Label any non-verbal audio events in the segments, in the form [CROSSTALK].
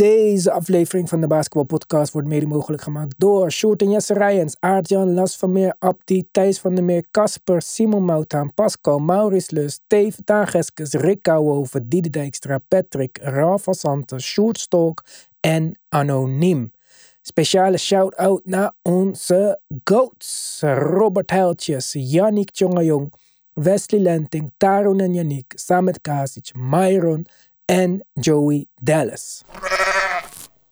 Deze aflevering van de Basketball Podcast wordt mede mogelijk gemaakt door Sjoerd en Jesse Rijens, Aart-Jan Las van Meer, Abdi, Thijs van der Meer, Casper, Simon Moutaan, Pascal, Maurice Lus, Steve Tageskes, Rick Kouwhoven, Diede Dijkstra, Patrick, Rafa Santos, Sjoerd en Anoniem. Speciale shout-out naar onze GOATs. Robert Heiltjes, Yannick Tjongajong, Wesley Lenting, Tarun en Yannick, Samet Kasic, Myron en Joey Dallas.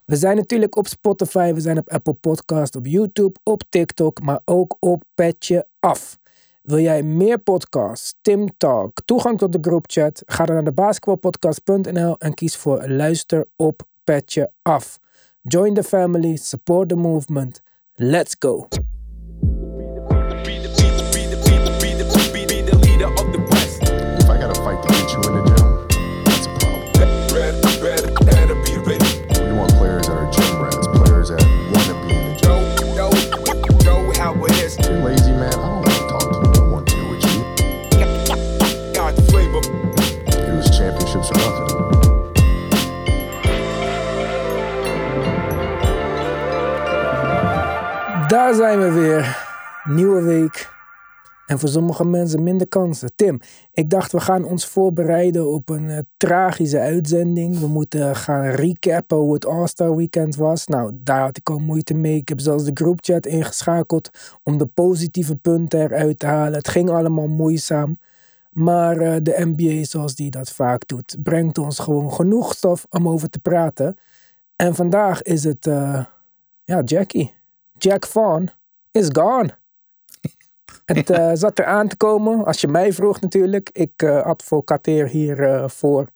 We zijn natuurlijk op Spotify, we zijn op Apple Podcast, op YouTube, op TikTok, maar ook op Petje Af. Wil jij meer podcasts, Tim Talk, toegang tot de groupchat? Ga dan naar de basketbalpodcast.nl en kies voor luister op Petje Af. Join the family, support the movement. Let's go. Daar zijn we weer. Nieuwe week. En voor sommige mensen minder kansen. Tim, ik dacht we gaan ons voorbereiden op een eh, tragische uitzending. We moeten gaan recappen hoe het All-Star Weekend was. Nou, daar had ik al moeite mee. Ik heb zelfs de groupchat ingeschakeld om de positieve punten eruit te halen. Het ging allemaal moeizaam. Maar eh, de NBA, zoals die dat vaak doet, brengt ons gewoon genoeg stof om over te praten. En vandaag is het, eh, ja, Jackie. Jack Vaughn is gone. [LAUGHS] Het eh, zat er aan te komen, als je mij vroeg natuurlijk. Ik eh, advocateer hiervoor voor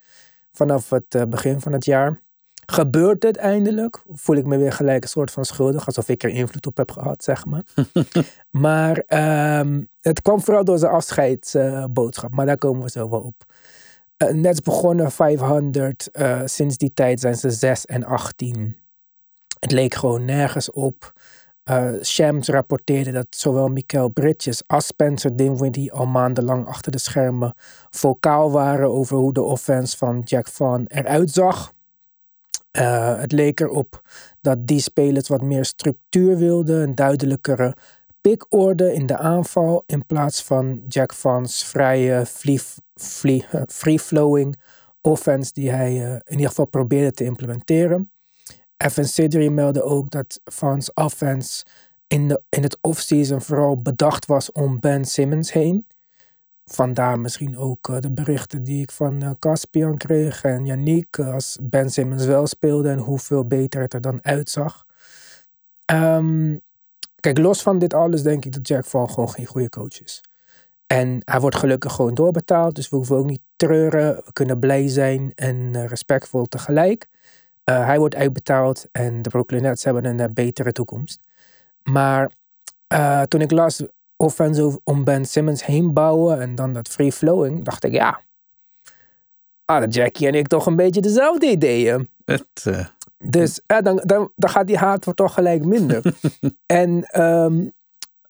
vanaf het eh, begin van het jaar. Gebeurt het eindelijk? Voel ik me weer gelijk een soort van schuldig, alsof ik er invloed op heb gehad, zeg maar. [LAUGHS] maar ehm, het kwam vooral door zijn afscheidsboodschap, maar daar komen we zo wel op. Uh, net begonnen 500, eh, sinds die tijd zijn ze 6 en 18. Het leek gewoon nergens op. Uh, Shams rapporteerde dat zowel Mikael Bridges als Spencer Dinwiddie al maandenlang achter de schermen vocaal waren over hoe de offense van Jack Vaughn eruit zag. Uh, het leek erop dat die spelers wat meer structuur wilden, een duidelijkere pickorde in de aanval in plaats van Jack Vaughn's vrije free-flowing offense die hij in ieder geval probeerde te implementeren. Evan Sidri meldde ook dat Vaughn's offense in, de, in het offseason vooral bedacht was om Ben Simmons heen. Vandaar misschien ook uh, de berichten die ik van uh, Caspian kreeg en Yannick uh, als Ben Simmons wel speelde en hoeveel beter het er dan uitzag. Um, kijk, los van dit alles denk ik dat Jack Vaughn gewoon geen goede coach is. En hij wordt gelukkig gewoon doorbetaald, dus we hoeven ook niet treuren. We kunnen blij zijn en respectvol tegelijk. Uh, hij wordt uitbetaald en de Brooklyn Nets hebben een uh, betere toekomst. Maar uh, toen ik las offensive om Ben Simmons heen bouwen en dan dat free flowing, dacht ik ja, hadden Jackie en ik toch een beetje dezelfde ideeën. Het, dus dan, dan, dan gaat die haat voor toch gelijk minder. [LAUGHS] en um,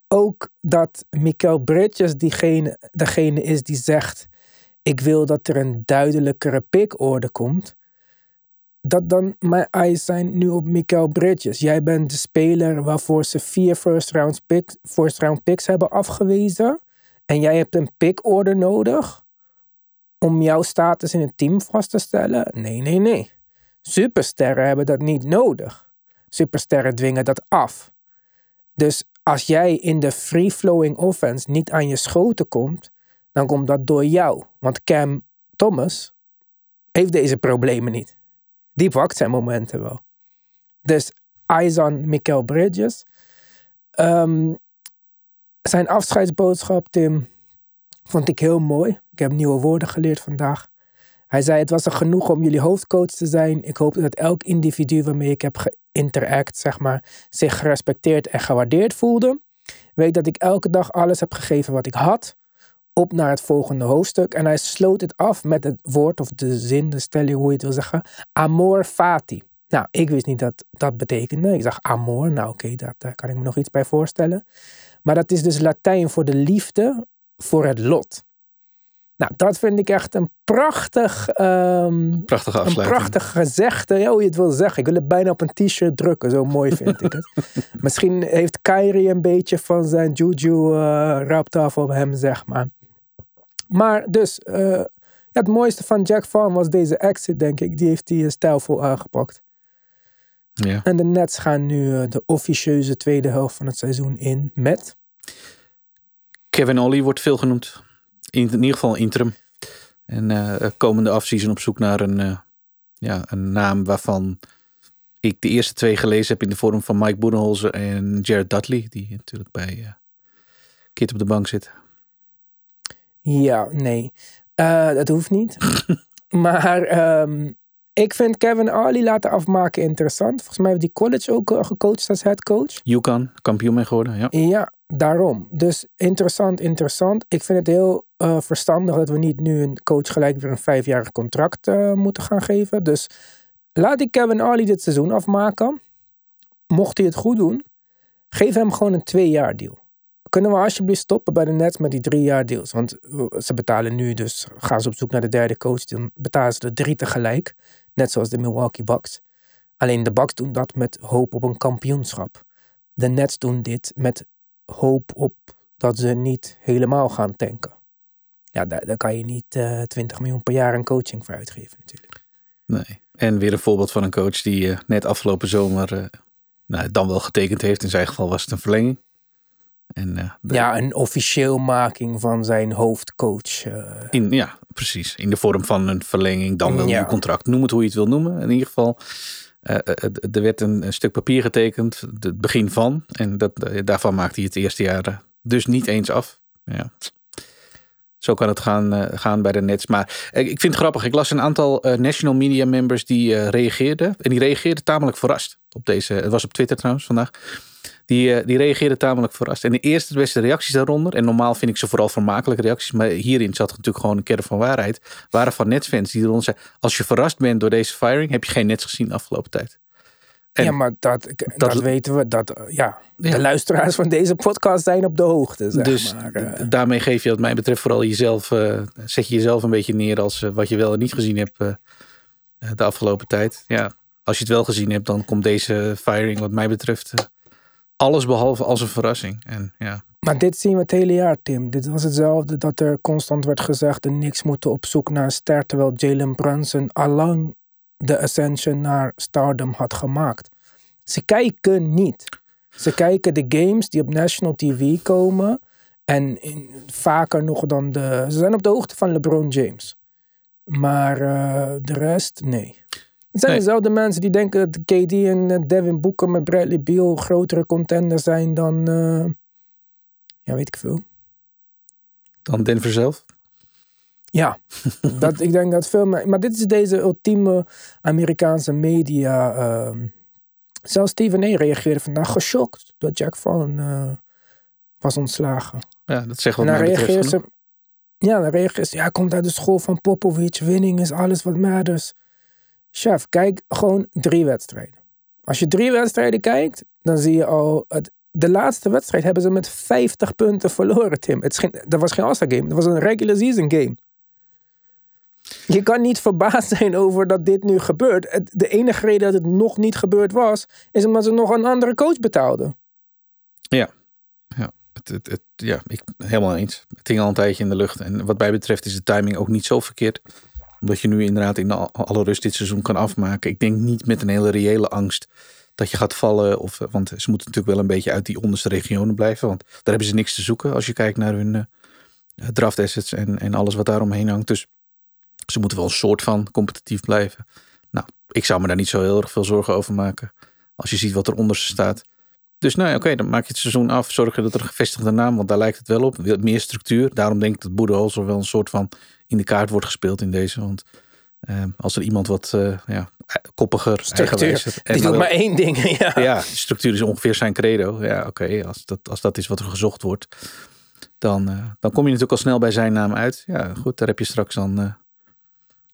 ook dat Mikael Bridges diegene, degene is die zegt, ik wil dat er een duidelijkere pickorde komt dat dan mijn eyes zijn nu op Mikael Bridges. Jij bent de speler waarvoor ze vier first round, pick, first round picks hebben afgewezen. En jij hebt een pickorder nodig om jouw status in het team vast te stellen? Nee, nee, nee. Supersterren hebben dat niet nodig. Supersterren dwingen dat af. Dus als jij in de free-flowing offense niet aan je schoten komt, dan komt dat door jou. Want Cam Thomas heeft deze problemen niet die pakt zijn momenten wel. Dus eyes on Mikael Bridges. Um, zijn afscheidsboodschap, Tim, vond ik heel mooi. Ik heb nieuwe woorden geleerd vandaag. Hij zei, het was er genoeg om jullie hoofdcoach te zijn. Ik hoop dat elk individu waarmee ik heb geïnteract, zeg maar, zich gerespecteerd en gewaardeerd voelde. Weet dat ik elke dag alles heb gegeven wat ik had op naar het volgende hoofdstuk. En hij sloot het af met het woord of de zin, de stelling, hoe je het wil zeggen. Amor fati. Nou, ik wist niet dat dat betekende. Ik zag amor. Nou, oké, okay, daar kan ik me nog iets bij voorstellen. Maar dat is dus Latijn voor de liefde voor het lot. Nou, dat vind ik echt een prachtig, ehm, Prachtige een prachtig gezegde. Ja, hoe je het wil zeggen. Ik wil het bijna op een t-shirt drukken. Zo mooi vind ik het. [LAUGHS] Misschien heeft Kyrie een beetje van zijn juju eh ruipt af op hem, zeg maar. Maar dus, eh, ja, het mooiste van Jack Vaughn was deze exit, denk ik. Die heeft hij stijlvol aangepakt. Ja. En de Nets gaan nu eh, de officieuze tweede helft van het seizoen in met... Kevin Ollie wordt veel genoemd. In, in ieder geval interim. En eh, komende afseason op zoek naar een, ja, een naam waarvan ik de eerste twee gelezen heb in de vorm van Mike Boedenholzer en Jared Dudley. Die natuurlijk bij Kit op de bank zit. Ja, nee. Eh, dat hoeft niet. [LAUGHS] maar ehm, ik vind Kevin Arley laten afmaken interessant. Volgens mij heeft die college ook eh, gecoacht als headcoach. Yukon, kampioen mee geworden. Ja. Ja, daarom. Dus interessant, interessant. Ik vind het heel eh, verstandig dat we niet nu een coach gelijk weer een vijfjarig contract moeten gaan geven. Dus laat ik Kevin Arley dit seizoen afmaken. Mocht hij het goed doen, geef hem gewoon een twee jaar deal. Kunnen we alsjeblieft stoppen bij de Nets met die drie jaar deals? Want eh, ze betalen nu dus, gaan ze op zoek naar de derde coach, dan betalen ze er drie tegelijk. Net zoals de Milwaukee Bucks. Alleen de Bucks doen dat met hoop op een kampioenschap. De Nets doen dit met hoop op dat ze niet helemaal gaan tanken. Ja, daar, kan je niet eh 20 miljoen per jaar aan coaching voor uitgeven natuurlijk. Nee. En weer een voorbeeld van een coach die eh, net afgelopen zomer nou, dan wel getekend heeft. In zijn geval was het een verlenging. En, eh, de- Ja, een officieel making van zijn hoofdcoach. eh, In, ja, precies. In de vorm van een verlenging, dan wel een Ja. nieuw contract. Noem het hoe je het wil noemen. In ieder geval, eh, er werd een, een stuk papier getekend, het begin van. En dat, daarvan maakte hij het eerste jaar dus niet eens af. Ja. Zo kan het gaan, eh, gaan bij de Nets. Maar ik vind het grappig. Ik las een aantal eh, national media members die eh, reageerden. En die reageerden tamelijk verrast op deze. Het was op Twitter trouwens vandaag. Die, die reageerden tamelijk verrast. En de eerste de beste reacties daaronder. En normaal vind ik ze vooral vermakelijke reacties. Maar hierin zat natuurlijk gewoon een kern van waarheid. Waren van Netsfans die eronder zeiden. Als je verrast bent door deze firing. Heb je geen Nets gezien de afgelopen tijd. En- ja, maar dat, dat, weten we. Dat, eh, ja, Ja. De luisteraars van deze podcast zijn op de hoogte. Zeg dus maar. eh. daarmee geef je wat mij betreft vooral jezelf. eh, zet je jezelf een beetje neer als wat je wel en niet gezien hebt de afgelopen tijd. Ja, als je het wel gezien hebt, dan komt deze firing wat mij betreft alles behalve als een verrassing. En ja, Maar dit zien we het hele jaar, Tim. Dit was hetzelfde dat er constant werd gezegd... de Knicks moeten op zoek naar een ster... terwijl Jalen Brunson allang de ascension naar stardom had gemaakt. Ze kijken niet. Ze kijken de games die op national TV komen... en in, vaker nog dan de... Ze zijn op de hoogte van LeBron James. Maar eh, de rest, nee. Het zijn Nee. dezelfde mensen die denken dat KD en eh, Devin Booker met Bradley Beal grotere contenders zijn dan... eh, ja, weet ik veel. dan Denver zelf. Ja, [LAUGHS] dat, ik denk dat veel. Maar dit is deze ultieme Amerikaanse media. ehm, zelfs Stephen A. reageerde vandaag geschokt dat Jack Vaughn eh, was ontslagen. Ja, dat zegt dan mij reageert ze. Ja, dan reageert ze. Ja, hij komt uit de school van Popovic. Winning is alles wat matters. Chef, kijk gewoon drie wedstrijden. Als je drie wedstrijden kijkt, dan zie je al. Het, de laatste wedstrijd hebben ze met 50 punten verloren, Tim. Het is geen, dat was geen All-Star game. Dat was een regular season game. Je kan niet verbaasd zijn over dat dit nu gebeurt. De enige reden dat het nog niet gebeurd was, is omdat ze nog een andere coach betaalden. Het, het, het- ja, ik helemaal eens. Het hing al een tijdje in de lucht. En wat mij betreft is de timing ook niet zo verkeerd. Omdat je nu inderdaad in al- alle rust dit seizoen kan afmaken. Ik denk niet met een hele reële angst dat je gaat vallen. Of, eh, want ze moeten natuurlijk wel een beetje uit die onderste regionen blijven. Want daar hebben ze niks te zoeken als je kijkt naar hun eh, draft assets en, en alles wat daaromheen hangt. Dus ze moeten wel een soort van competitief blijven. Nou, ik zou me daar niet zo heel erg veel zorgen over maken. Als je ziet wat er onder ze staat. Dus nou ja, oké, dan maak je het seizoen af. Zorg dat er een gevestigde naam, want daar lijkt het wel op. Meer structuur. Daarom denk ik dat Boedeholzer wel een soort van in de kaart wordt gespeeld in deze. Want eh, als er iemand wat eh, ja, koppiger, Structuur. eigenwijzer en Die doet wel- maar één ding. [LAUGHS] Ja. ja, structuur is ongeveer zijn credo. Ja, oké, als, dat, als dat is wat er gezocht wordt, dan, eh, dan kom je natuurlijk al snel bij zijn naam uit. Ja, goed, daar heb je straks dan.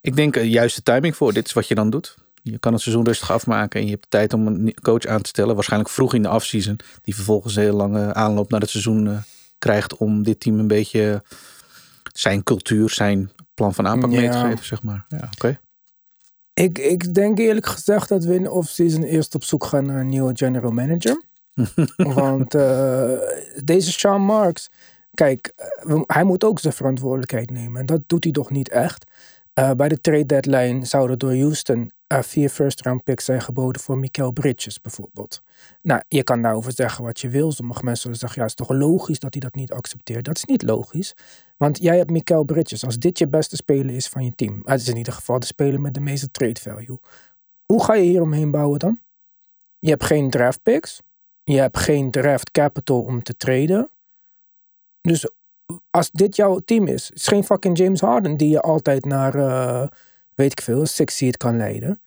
Eh, ik denk uh, juiste timing voor. Dit is wat je dan doet. Je kan het seizoen rustig afmaken en je hebt tijd om een coach aan te stellen. Waarschijnlijk vroeg in de afseason, die vervolgens een hele lange aanloop naar het seizoen eh, krijgt om dit team een beetje zijn cultuur, zijn plan van aanpak mee te geven, zeg maar. Ja, oké. Ik, ik denk eerlijk gezegd dat we in de offseason eerst op zoek gaan naar een nieuwe general manager. [LAUGHS] Want eh, deze Sean Marks, kijk, eh, hij moet ook zijn verantwoordelijkheid nemen. En dat doet hij toch niet echt. Eh, bij de trade deadline zouden door Houston eh, vier first round picks zijn geboden voor Mikael Bridges bijvoorbeeld. Nou, je kan daarover zeggen wat je wil. Sommige mensen zullen zeggen, ja, het is toch logisch dat hij dat niet accepteert. Dat is niet logisch. Want jij hebt Mikael Bridges. Als dit je beste speler is van je team. Het is in ieder geval de speler met de meeste trade value. Hoe ga je hier omheen bouwen dan? Je hebt geen draft picks. Je hebt geen draft capital om te traden. Dus als dit jouw team is, het is geen fucking James Harden die je altijd naar, eh, weet ik veel, six seed kan leiden.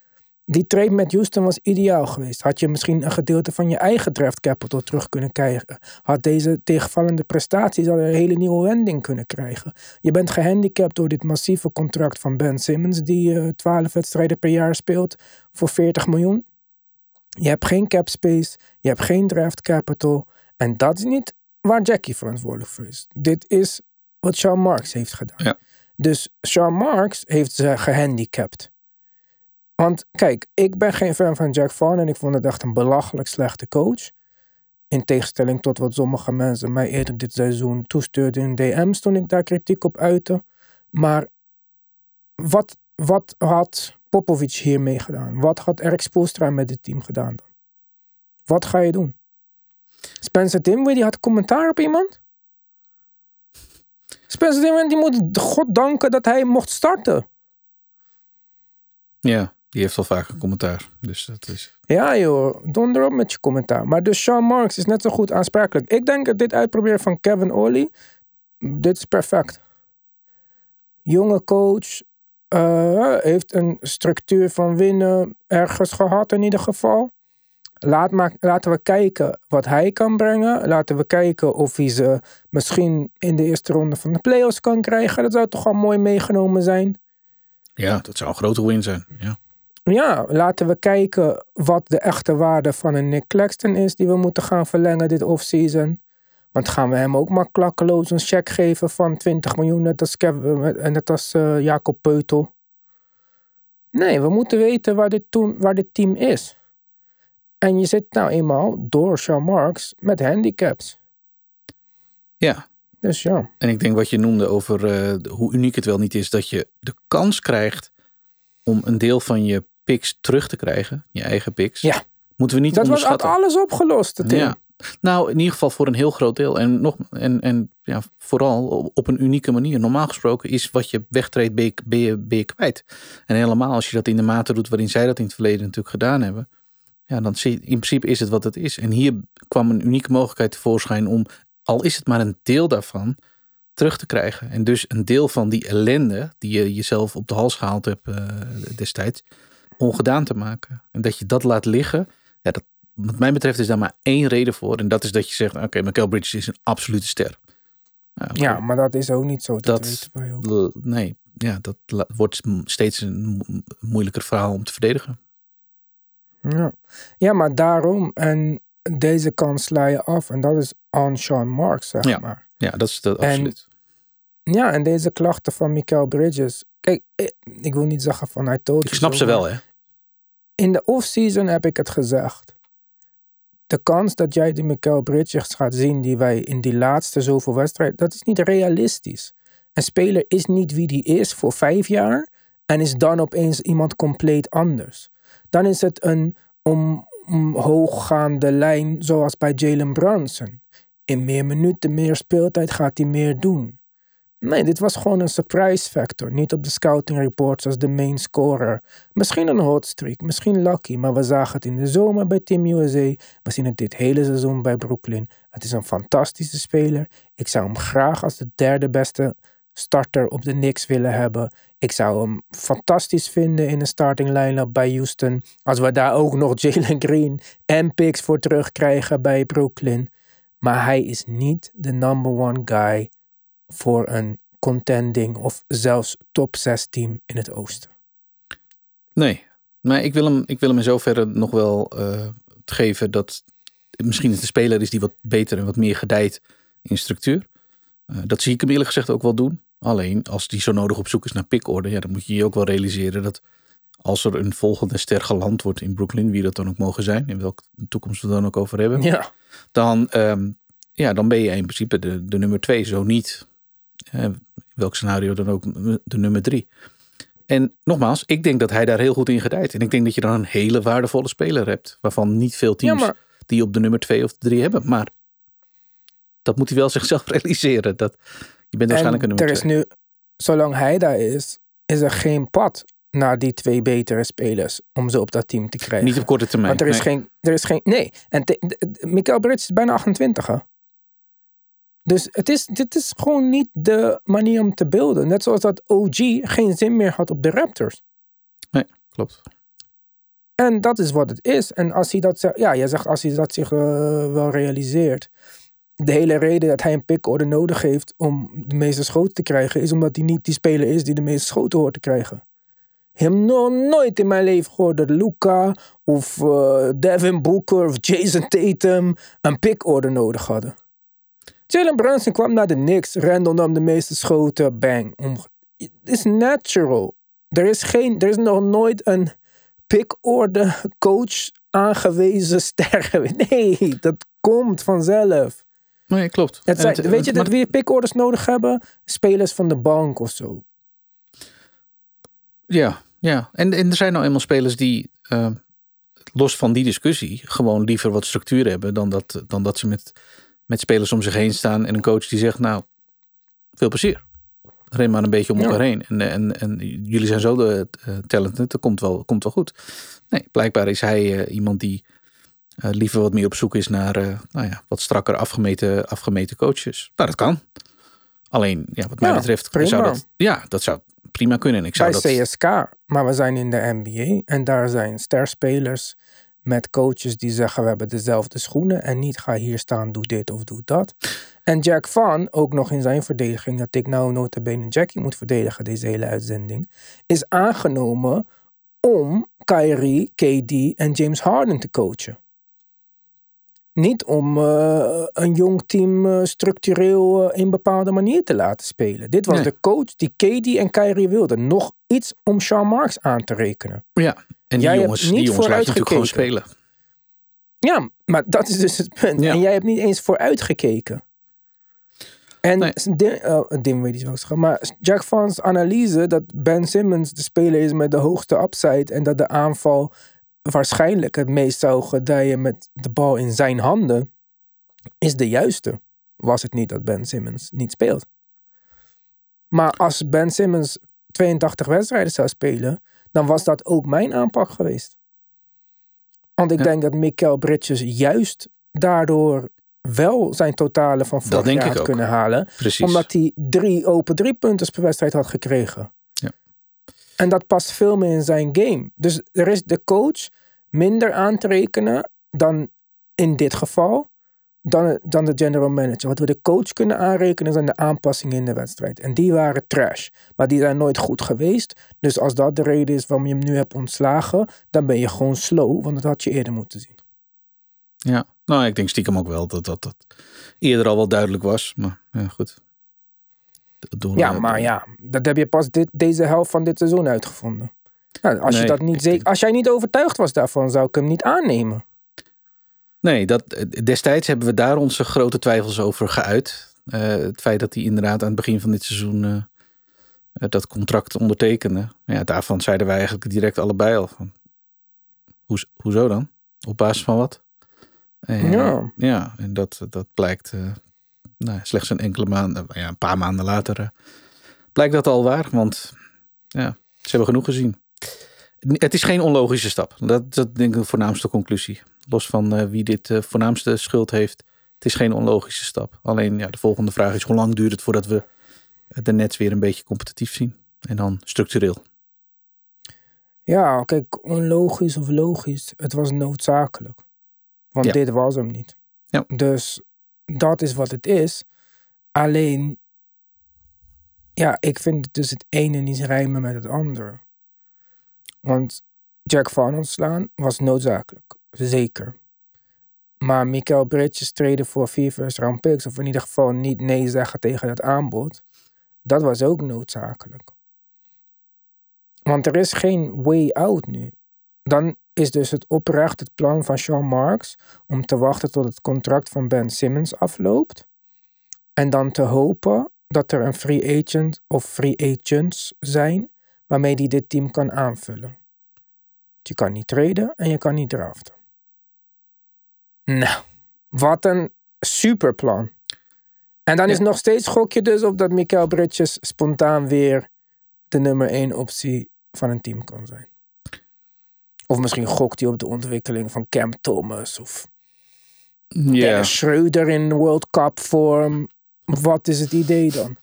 Die trade met Houston was ideaal geweest. Had je misschien een gedeelte van je eigen draft capital terug kunnen krijgen. Had deze tegenvallende prestaties al een hele nieuwe wending kunnen krijgen. Je bent gehandicapt door dit massieve contract van Ben Simmons, die eh 12 wedstrijden per jaar speelt voor 40 miljoen. Je hebt geen cap space, je hebt geen draft capital. En dat is niet waar Jackie verantwoordelijk voor is. Dit is wat Sean Marks heeft gedaan. Ja. Dus Sean Marks heeft ze gehandicapt. Want kijk, ik ben geen fan van Jack Vaughn en ik vond het echt een belachelijk slechte coach. In tegenstelling tot wat sommige mensen mij eerder dit seizoen toestuurden in DM's toen ik daar kritiek op uitte. Maar wat, wat had Popovic hiermee gedaan? Wat had Erik Spoelstra met dit team gedaan dan? Wat ga je doen? Spencer Dinwiddie had commentaar op iemand? Spencer Dinwiddie moet God danken dat hij mocht starten. Ja, die heeft al vaak een commentaar. Dus dat is... Ja joh, donder op met je commentaar. Maar dus Sean Marks is net zo goed aansprakelijk. Ik denk dat dit uitproberen van Kevin Ollie, dit is perfect. Jonge coach, eh, heeft een structuur van winnen ergens gehad in ieder geval. Laat maar, laten we kijken wat hij kan brengen. Laten we kijken of hij ze misschien in de eerste ronde van de playoffs kan krijgen. Dat zou toch al mooi meegenomen zijn. Ja, dat zou een grote win zijn. Ja. Ja, laten we kijken wat de echte waarde van een Nick Claxton is die we moeten gaan verlengen dit offseason. Want gaan we hem ook maar klakkeloos een cheque geven van 20 miljoen, net als, Kevin, en net als eh, Jacob Peutel? Nee, we moeten weten waar dit, waar dit team is. En je zit nou eenmaal door Sean Marks met handicaps. ja, Dus ja. En ik denk wat je noemde over eh, hoe uniek het wel niet is dat je de kans krijgt om een deel van je picks terug te krijgen, je eigen picks. Ja. Moeten we niet Dat was onderschatten. alles opgelost, ja. Nou, in ieder geval voor een heel groot deel. En, nog, en, en ja, vooral op een unieke manier. Normaal gesproken is wat je wegtreedt, ben je, ben, je, ben je kwijt. En helemaal als je dat in de mate doet waarin zij dat in het verleden natuurlijk gedaan hebben. Ja, dan zie je, in principe is het wat het is. En hier kwam een unieke mogelijkheid tevoorschijn om, al is het maar een deel daarvan, terug te krijgen. En dus een deel van die ellende die je jezelf op de hals gehaald hebt eh, destijds, ongedaan te maken. En dat je dat laat liggen, ja, dat, wat mij betreft is daar maar één reden voor. En dat is dat je zegt, oké, Michael Bridges is een absolute ster. Nou, Ja, maar dat is ook niet zo. Dat, Dat- Nee, ja, dat wordt steeds een mo- moeilijker verhaal om te verdedigen. Ja. ja, maar daarom. En deze kans sla je af. En dat is on Sean Marks, zeg Ja. maar. Ja, dat is dat En- absoluut. Ja, en deze klachten van Mikael Bridges. Kijk, ik, ik wil niet zeggen van hij told Ik snap ze wel, hè? In de offseason heb ik het gezegd. De kans dat jij de Mikael Bridges gaat zien die wij in die laatste zoveel wedstrijden, dat is niet realistisch. Een speler is niet wie die is voor vijf jaar en is dan opeens iemand compleet anders. Dan is het een om, omhooggaande lijn zoals bij Jalen Brunson. In meer minuten, meer speeltijd gaat hij meer doen. Nee, dit was gewoon een surprise factor. Niet op de scouting reports als de main scorer. Misschien een hot streak, misschien lucky, maar we zagen het in de zomer bij Team USA. We zien het dit hele seizoen bij Brooklyn. Het is een fantastische speler. Ik zou hem graag als de derde beste starter op de Knicks willen hebben. Ik zou hem fantastisch vinden in de starting line-up bij Houston. Als we daar ook nog [LAUGHS] Jalen Green en picks voor terugkrijgen bij Brooklyn. Maar hij is niet de number one guy voor een contending of zelfs top 6 team in het oosten. Nee, maar ik wil hem, ik wil hem in zoverre nog wel eh, geven dat misschien het een speler is die wat beter en wat meer gedijt in structuur. Eh, dat zie ik hem eerlijk gezegd ook wel doen. Alleen als die zo nodig op zoek is naar pickorde, ja, dan moet je je ook wel realiseren dat als er een volgende ster geland wordt in Brooklyn, wie dat dan ook mogen zijn, in welke toekomst we dan ook over hebben, Ja. dan, ehm, ja, dan ben je in principe de, de nummer twee, zo niet. in welk scenario dan ook de nummer drie. En nogmaals, ik denk dat hij daar heel goed in gedijt. En ik denk dat je dan een hele waardevolle speler hebt. Waarvan niet veel teams Ja, maar- die op de nummer twee of de drie hebben. Maar dat moet hij wel [LAUGHS] zichzelf realiseren. Dat, je bent waarschijnlijk een En nummer er is nu, zolang hij daar is, is er geen pad naar die twee betere spelers om ze op dat team te krijgen. Niet op korte termijn. Want er is, nee. geen, er is geen. Nee. En Mikael Bridges is bijna 28. Hè? Dus het is, dit is gewoon niet de manier om te beelden. Net zoals dat OG geen zin meer had op de Raptors. Klopt. En dat is wat het is. En als hij dat ja, jij zegt als hij dat zich eh, wel realiseert. De hele reden dat hij een pickorder nodig heeft om de meeste schoten te krijgen, is omdat hij niet die speler is die de meeste schoten hoort te krijgen. Ik heb nog nooit in mijn leven gehoord dat Luca of eh, Devin Booker of Jason Tatum een pickorder nodig hadden. Jalen Brunson kwam naar de Knicks, Randall nam de meeste schoten, bang. Het is natural. Er is, geen, er is nog nooit een pickorde coach aangewezen ster. [LAUGHS] Nee, dat komt vanzelf. Nee, klopt. Het En zijn, het- weet je dat wie pickorders nodig hebben? Spelers van de bank of zo. Ja, ja. En, en er zijn nou eenmaal spelers die, eh, los van die discussie, gewoon liever wat structuur hebben dan dat, dan dat ze met, met spelers om zich heen staan en een coach die zegt, nou, veel plezier. Ren maar een beetje om Ja. elkaar heen. En, en, en jullie zijn zo de uh, talented, dat komt wel, komt wel goed. Nee, blijkbaar is hij eh, iemand die liever wat meer op zoek is naar eh, nou ja, wat strakker afgemeten, afgemeten coaches. Nou, dat kan. Alleen, ja, wat mij Ja, betreft, prima. zou dat, ja, dat zou prima kunnen. En ik zou Bij dat, CSK, maar we zijn in de NBA. En daar zijn sterspelers met coaches die zeggen we hebben dezelfde schoenen. En niet ga hier staan, doe dit of doe dat. En Jack Van, ook nog in zijn verdediging, dat ik nou nota bene Jackie moet verdedigen deze hele uitzending. Is aangenomen om Kyrie, KD en James Harden te coachen. Niet om uh, een jong team uh, structureel uh, in bepaalde manier te laten spelen. Dit was Nee. de coach die KD en Kyrie wilde. Nog iets om Sean Marks aan te rekenen. Ja, en die Jij hebt jongens, niet die jongens laat je natuurlijk gewoon spelen. Ja, maar dat is dus het punt. Ja. En jij hebt niet eens vooruitgekeken. En Nee. Dim, uh, Dim weet ik wel maar Jack Van's analyse dat Ben Simmons de speler is met de hoogste upside en dat de aanval waarschijnlijk het meest zou gedijen met de bal in zijn handen, is de juiste. Was het niet dat Ben Simmons niet speelt. Maar als Ben Simmons 82 wedstrijden zou spelen, dan was dat ook mijn aanpak geweest. Want ik Ja. denk dat Mikael Bridges juist daardoor wel zijn totale van vorig jaar had kunnen halen. Precies. Omdat hij drie open drie punten per wedstrijd had gekregen. En dat past veel meer in zijn game. Dus er is de coach minder aan te rekenen dan in dit geval. Dan, dan de general manager. Wat we de coach kunnen aanrekenen zijn de aanpassingen in de wedstrijd. En die waren trash. Maar die zijn nooit goed geweest. Dus als dat de reden is waarom je hem nu hebt ontslagen, dan ben je gewoon slow. Want dat had je eerder moeten zien. Ja, nou, ik denk stiekem ook wel dat dat, dat eerder al wel duidelijk was. Maar ja, goed. Door, Ja, eh, maar ja, dat heb je pas dit, deze helft van dit seizoen uitgevonden. Nou, als, je dat niet zeker, als jij niet overtuigd was daarvan, zou ik hem niet aannemen. Nee, dat, destijds hebben we daar onze grote twijfels over geuit. Eh, het feit dat hij inderdaad aan het begin van dit seizoen eh, eh, dat contract ondertekende. Ja, daarvan zeiden wij eigenlijk direct allebei al van... Hoes, hoezo dan? Op basis van wat? En, Ja. Ja, en dat, dat blijkt eh, nou, slechts een enkele maanden, ja, een paar maanden later eh, blijkt dat al waar. Want ja, ze hebben genoeg gezien. Het is geen onlogische stap. Dat, dat denk ik de voornaamste conclusie. Los van eh, wie dit eh, voornaamste schuld heeft. Het is geen onlogische stap. Alleen ja, de volgende vraag is hoe lang duurt het voordat we de Nets weer een beetje competitief zien. En dan structureel. Ja, kijk, onlogisch of logisch, het was noodzakelijk. Want Ja. dit was hem niet. Ja. Dus dat is wat het is. Alleen, ja, ik vind het dus het ene niet rijmen met het andere. Want Jack Van ontslaan was noodzakelijk, zeker. Maar Mikael Bridges treden voor vier first round of in ieder geval niet nee zeggen tegen het aanbod. Dat was ook noodzakelijk. Want er is geen way out nu. Dan is dus het oprecht het plan van Sean Marks om te wachten tot het contract van Ben Simmons afloopt. En dan te hopen dat er een free agent of free agents zijn waarmee hij dit team kan aanvullen. Je kan niet traden en je kan niet draften. Nou, wat een superplan. En dan is nog steeds gokje dus op dat Mikael Bridges spontaan weer de nummer één optie van een team kan zijn. Of misschien gokt hij op de ontwikkeling van Cam Thomas of Ja, Dennis Schreuder in World Cup vorm. Wat is het idee dan?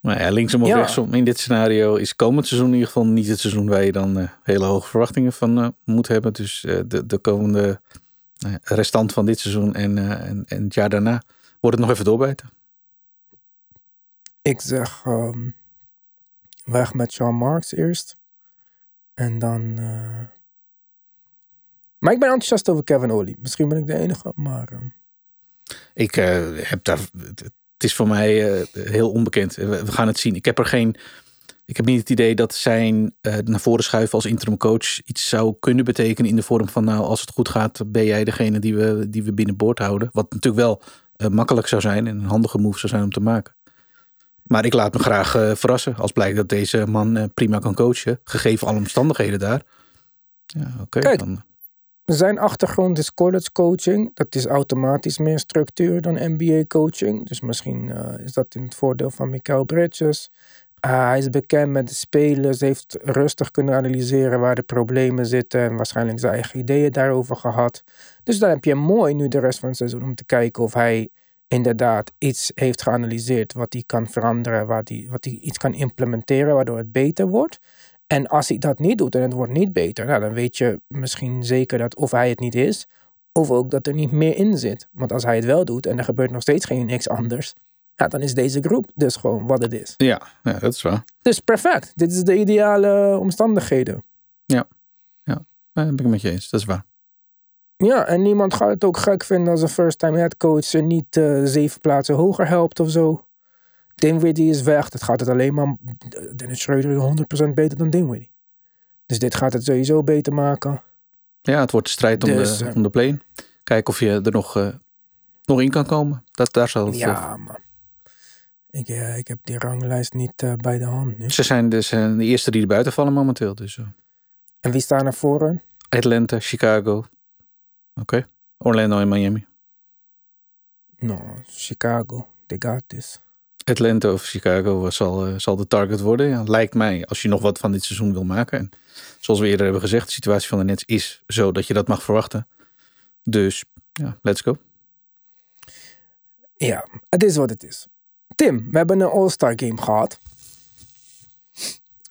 maar ja, linksom of Ja. rechtsom in dit scenario is komend seizoen in ieder geval niet het seizoen waar je dan eh, hele hoge verwachtingen van eh, moet hebben. Dus eh, de, de komende nou restant van dit seizoen en, en, en het jaar daarna wordt het nog even doorbijten. Ik zeg ehm, weg met Sean Marks eerst. En dan. Eh, Maar ik ben enthousiast over Kevin Ollie. Misschien ben ik de enige, maar. ehm, Ik eh, heb daar. Het is voor mij eh, heel onbekend. We, we gaan het zien. Ik heb er geen. Ik heb niet het idee dat zijn eh, naar voren schuiven als interim coach iets zou kunnen betekenen in de vorm van nou als het goed gaat ben jij degene die we, die we binnenboord houden. Wat natuurlijk wel eh, makkelijk zou zijn en een handige move zou zijn om te maken. Maar ik laat me graag eh, verrassen als blijkt dat deze man eh, prima kan coachen, gegeven alle omstandigheden daar. Ja, oké. Kijk. dan- Zijn achtergrond is college coaching. Dat is automatisch meer structuur dan NBA coaching. Dus misschien eh, is dat in het voordeel van Mikael Bridges. Ah, hij is bekend met de spelers, heeft rustig kunnen analyseren waar de problemen zitten en waarschijnlijk zijn eigen ideeën daarover gehad. Dus dan heb je mooi nu de rest van het seizoen om te kijken of hij inderdaad iets heeft geanalyseerd wat hij kan veranderen, wat hij, wat hij iets kan implementeren waardoor het beter wordt. En als hij dat niet doet en het wordt niet beter, nou, dan weet je misschien zeker dat of hij het niet is, of ook dat er niet meer in zit. Want als hij het wel doet en er gebeurt nog steeds geen niks anders, ja, dan is deze groep dus gewoon wat het is. ja, ja, dat is waar. Dus perfect. Dit is de ideale omstandigheden. Ja, ben ik met je eens. Dat is waar. Ja, en niemand gaat het ook gek vinden als een first-time headcoach ze niet eh, zeven plaatsen hoger helpt of zo. Dinwiddie is weg. Dat gaat het alleen maar. Dennis Schreuder is 100% beter dan Dinwiddie. Dus dit gaat het sowieso beter maken. Ja, het wordt de strijd om, Dus, de, eh, om de play. Kijken of je er nog, eh, nog in kan komen. Dat, daar zal het, eh, Ja, maar. Ik, eh, ik heb die ranglijst niet eh, bij de hand nu. Ze zijn dus eh, de eerste die er buiten vallen momenteel. Dus eh, En wie staan er voor hen? Atlanta, Chicago. Oké. Orlando en Miami. Nou, Chicago. They got this. Atlanta of Chicago eh, zal, eh, zal de target worden. Ja, lijkt mij, als je nog wat van dit seizoen wil maken. En zoals we eerder hebben gezegd, de situatie van de Nets is zo dat je dat mag verwachten. Dus ja, let's go. Ja, het is wat het is. Tim, we hebben een All-Star game gehad.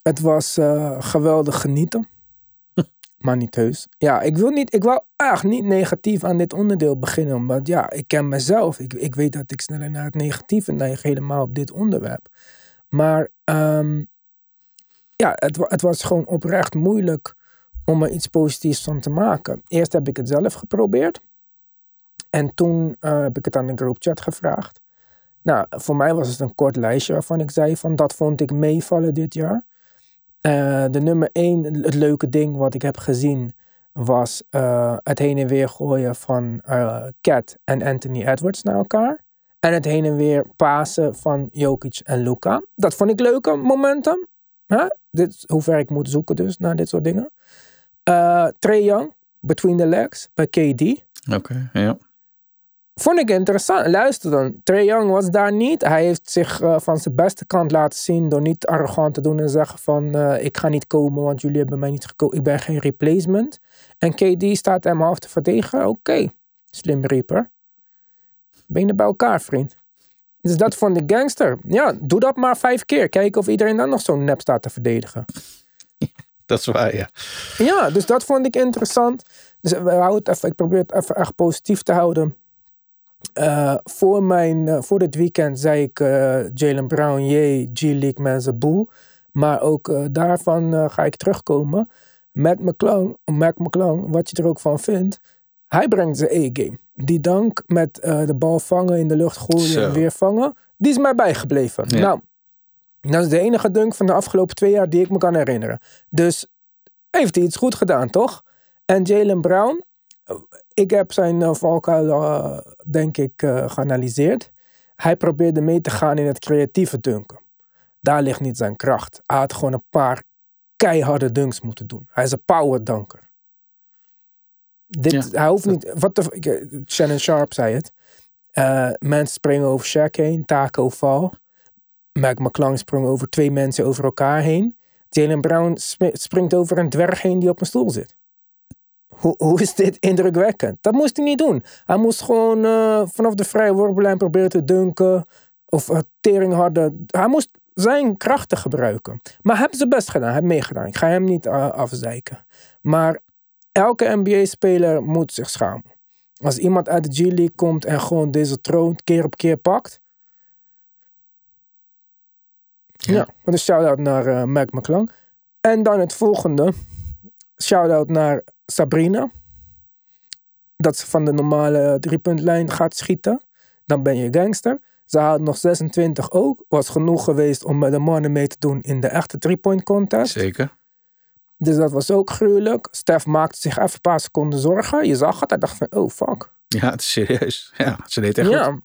Het was eh, geweldig genieten. Maar niet heus. Ja, ik wil, niet, ik wil echt niet negatief aan dit onderdeel beginnen. Want ja, ik ken mezelf. Ik, ik weet dat ik sneller naar het negatieve neig helemaal op dit onderwerp. Maar ehm, ja, het, het was gewoon oprecht moeilijk om er iets positiefs van te maken. Eerst heb ik het zelf geprobeerd. En toen eh, heb ik het aan de groupchat gevraagd. Nou, voor mij was het een kort lijstje waarvan ik zei van dat vond ik meevallen dit jaar. Eh, de nummer één, het leuke ding wat ik heb gezien, was eh, het heen en weer gooien van eh Cat en Anthony Edwards naar elkaar. En het heen en weer pasen van Jokic en Luca. Dat vond ik leuke momenten. Hè? Dit hoe ver ik moet zoeken dus naar dit soort dingen. Trey Young, Between the Legs, bij KD. Oké, ja. Vond ik interessant. Luister dan. Trae Young was daar niet. Hij heeft zich eh, van zijn beste kant laten zien door niet arrogant te doen en zeggen van eh, ik ga niet komen want jullie hebben mij niet gekozen. Ik ben geen replacement. En KD staat hem half te verdedigen. Oké, slim reaper. Benen bij elkaar, vriend. Dus dat vond ik gangster. Ja, doe dat maar vijf keer. Kijken of iedereen dan nog zo'n nep staat te verdedigen. [LAUGHS] Dat is waar, ja. Ja, dus dat vond ik interessant. Dus we houden het even, ik probeer het even echt positief te houden. Eh, voor, mijn, eh, voor dit weekend zei ik eh, Jalen Brown, jee, G-League mensen, boe. Maar ook daarvan ga ik terugkomen. Matt McClung, Mac McClung, wat je er ook van vindt. Hij brengt zijn E-game. Die dank met de bal vangen, in de lucht gooien Zo. en weer vangen. Die is mij bijgebleven. Ja. Nou, Dat is de enige dunk van de afgelopen twee jaar die ik me kan herinneren. Dus heeft hij iets goed gedaan, toch? En Jalen Brown, ik heb zijn uh, valkuil, uh, denk ik, uh, geanalyseerd. Hij probeerde mee te gaan in het creatieve dunken. Daar ligt niet zijn kracht. Hij had gewoon een paar keiharde dunks moeten doen. Hij is een power dunker. Dit, Ja. Hij hoeft niet. Wat de, Shannon Sharp zei het. Eh, mensen springen over Shaq heen. Taco val. Mac McClung sprong over twee mensen over elkaar heen. Jalen Brown sp- springt over een dwerg heen die op een stoel zit. Hoe, hoe is dit indrukwekkend? Dat moest hij niet doen. Hij moest gewoon eh, vanaf de vrije worpellijn proberen te dunken. Of uh, tering harde. Hij moest zijn krachten gebruiken. Maar hij heeft zijn best gedaan. Hij heeft meegedaan. Ik ga hem niet uh, afzeiken. Maar elke NBA-speler moet zich schamen. Als iemand uit de G-League komt en gewoon deze troon keer op keer pakt. Ja, ja een shout-out naar Mac McClung. En dan het volgende. Shout-out naar Sabrina. Dat ze van de normale driepuntlijn gaat schieten. Dan ben je gangster. Ze had nog 26 ook. Was genoeg geweest om met de mannen mee te doen in de echte three-point contest. Zeker. Dus dat was ook gruwelijk. Stef maakte zich even een paar seconden zorgen. Je zag het. Hij dacht van, oh fuck. Ja, het is serieus. Ja, ze deed echt ja. goed.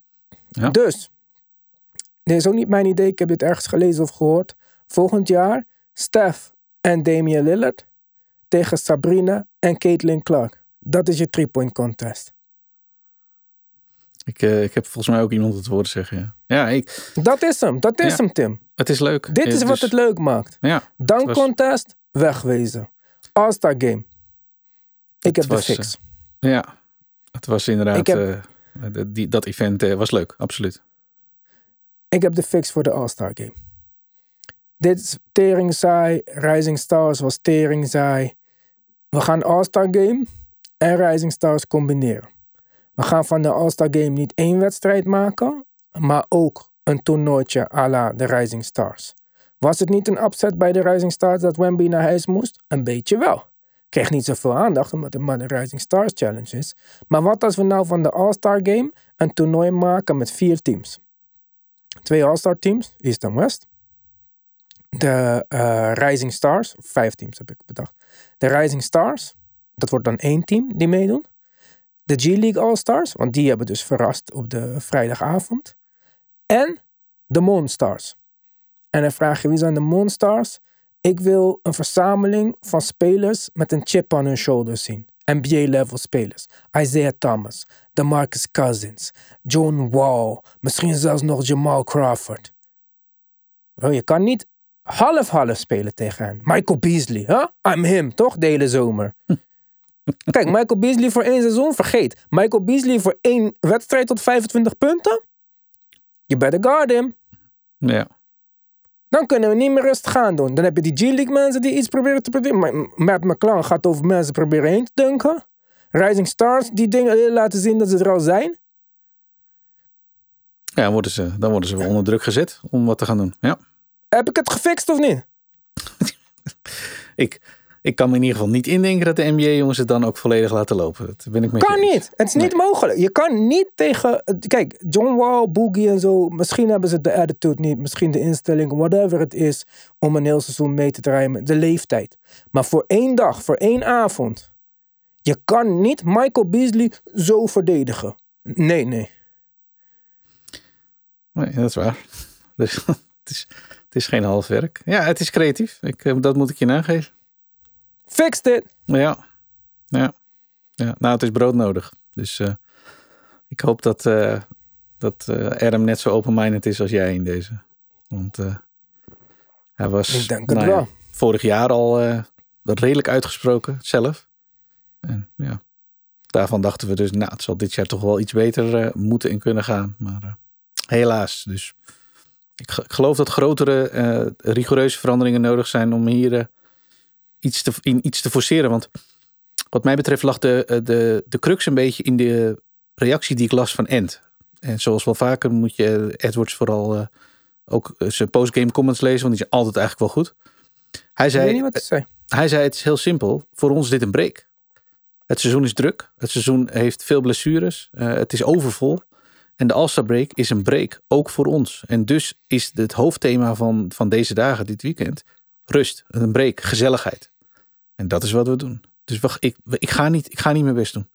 Ja. Dus, dit is ook niet mijn idee. Ik heb dit ergens gelezen of gehoord. Volgend jaar, Stef en Damian Lillard tegen Sabrina en Caitlin Clark. Dat is je three-point contest. Ik, uh, ik heb volgens mij ook iemand het woord zeggen. Ja, ja ik, dat is hem. Dat is Ja. hem, Tim. het is leuk. Dit is dus, wat het leuk maakt. Ja, was- contest, wegwezen. All-Star game. Ik heb de fix. ja, het was inderdaad... Ik heb- eh, die, dat event eh, was leuk, absoluut. Ik heb de fix voor de All-Star Game. Dit is tering saai. Rising Stars was tering saai. We gaan All-Star Game en Rising Stars combineren. We gaan van de All-Star Game niet één wedstrijd maken, maar ook een toernooitje à la de Rising Stars. Was het niet een upset bij de Rising Stars dat Wemby naar huis moest? Een beetje wel. Kreeg niet zoveel aandacht omdat het maar de Rising Stars Challenge is. Maar wat als we nou van de All-Star Game een toernooi maken met vier teams? twee All-Star teams, East en West. De eh, Rising Stars, vijf teams heb ik bedacht. De Rising Stars, dat wordt dan één team die meedoen. De G-League All-Stars, want die hebben dus verrast op de vrijdagavond. En de Monstars. En dan vraag je wie zijn de Monstars? Ik wil een verzameling van spelers met een chip on hun shoulders zien. NBA-level spelers. Isaiah Thomas, DeMarcus Cousins, John Wall, misschien zelfs nog Jamal Crawford. Je kan niet half-half spelen tegen hen. Michael Beasley, huh? I'm him, toch? De hele zomer. [LAUGHS] Kijk, Michael Beasley voor één seizoen, vergeet. Michael Beasley voor één wedstrijd tot 25 punten? You better guard him. Ja, Dan kunnen we niet meer rustig gaan doen. Dan heb je die G-League mensen die iets proberen te proberen. Maar Matt McClung gaat over mensen proberen heen te dunken. Rising Stars, die dingen willen laten zien dat ze er al zijn. ja dan, worden ze, dan worden ze onder druk gezet om wat te gaan doen. Ja. Heb ik het gefixt of niet? [LAUGHS] Ik, ik kan me in ieder geval niet indenken dat de NBA-jongens het dan ook volledig laten lopen. Dat ben ik met je Kan eens. niet. Het is niet mogelijk. Je kan niet tegen. Kijk, John Wall, Boogie en zo. Misschien hebben ze de attitude niet. Misschien de instelling, whatever het is. Om een heel seizoen mee te draaien. met De leeftijd. Maar voor één dag, voor één avond. Je kan niet Michael Beasley zo verdedigen. Nee, nee. Nee, dat is waar. [LAUGHS] Dus het is, is geen half werk. Ja, het is creatief. Ik, eh, dat moet ik je nageven. Fix dit. Ja. ja. ja. Nou, het is brood nodig. Dus eh, ik hoop dat, eh dat Adam net zo open-minded is als jij in deze. Want hij was Ik denk het nou ja, vorig jaar al redelijk uitgesproken zelf. En ja, daarvan dachten we dus, nou, het zal dit jaar toch wel iets beter moeten en kunnen gaan. Maar helaas. Dus ik, ge- ik geloof dat grotere, eh, rigoureuze veranderingen nodig zijn om hier eh, iets, te, in, iets te forceren. Want wat mij betreft lag de, eh, de, de crux een beetje in de reactie die ik las van Ent. En zoals wel vaker moet je Edwards vooral ook zijn postgame comments lezen, want die zijn altijd eigenlijk wel goed. Hij zei, niet wat hij zei: Het is heel simpel. Voor ons is dit een break. Het seizoen is druk. Het seizoen heeft veel blessures. Het is overvol. En de All-Star break is een break, ook voor ons. En dus is het hoofdthema van, van deze dagen, dit weekend, rust. Een break, gezelligheid. En dat is wat we doen. Dus wacht, ik, ik, ga, niet, ik ga niet mijn best doen.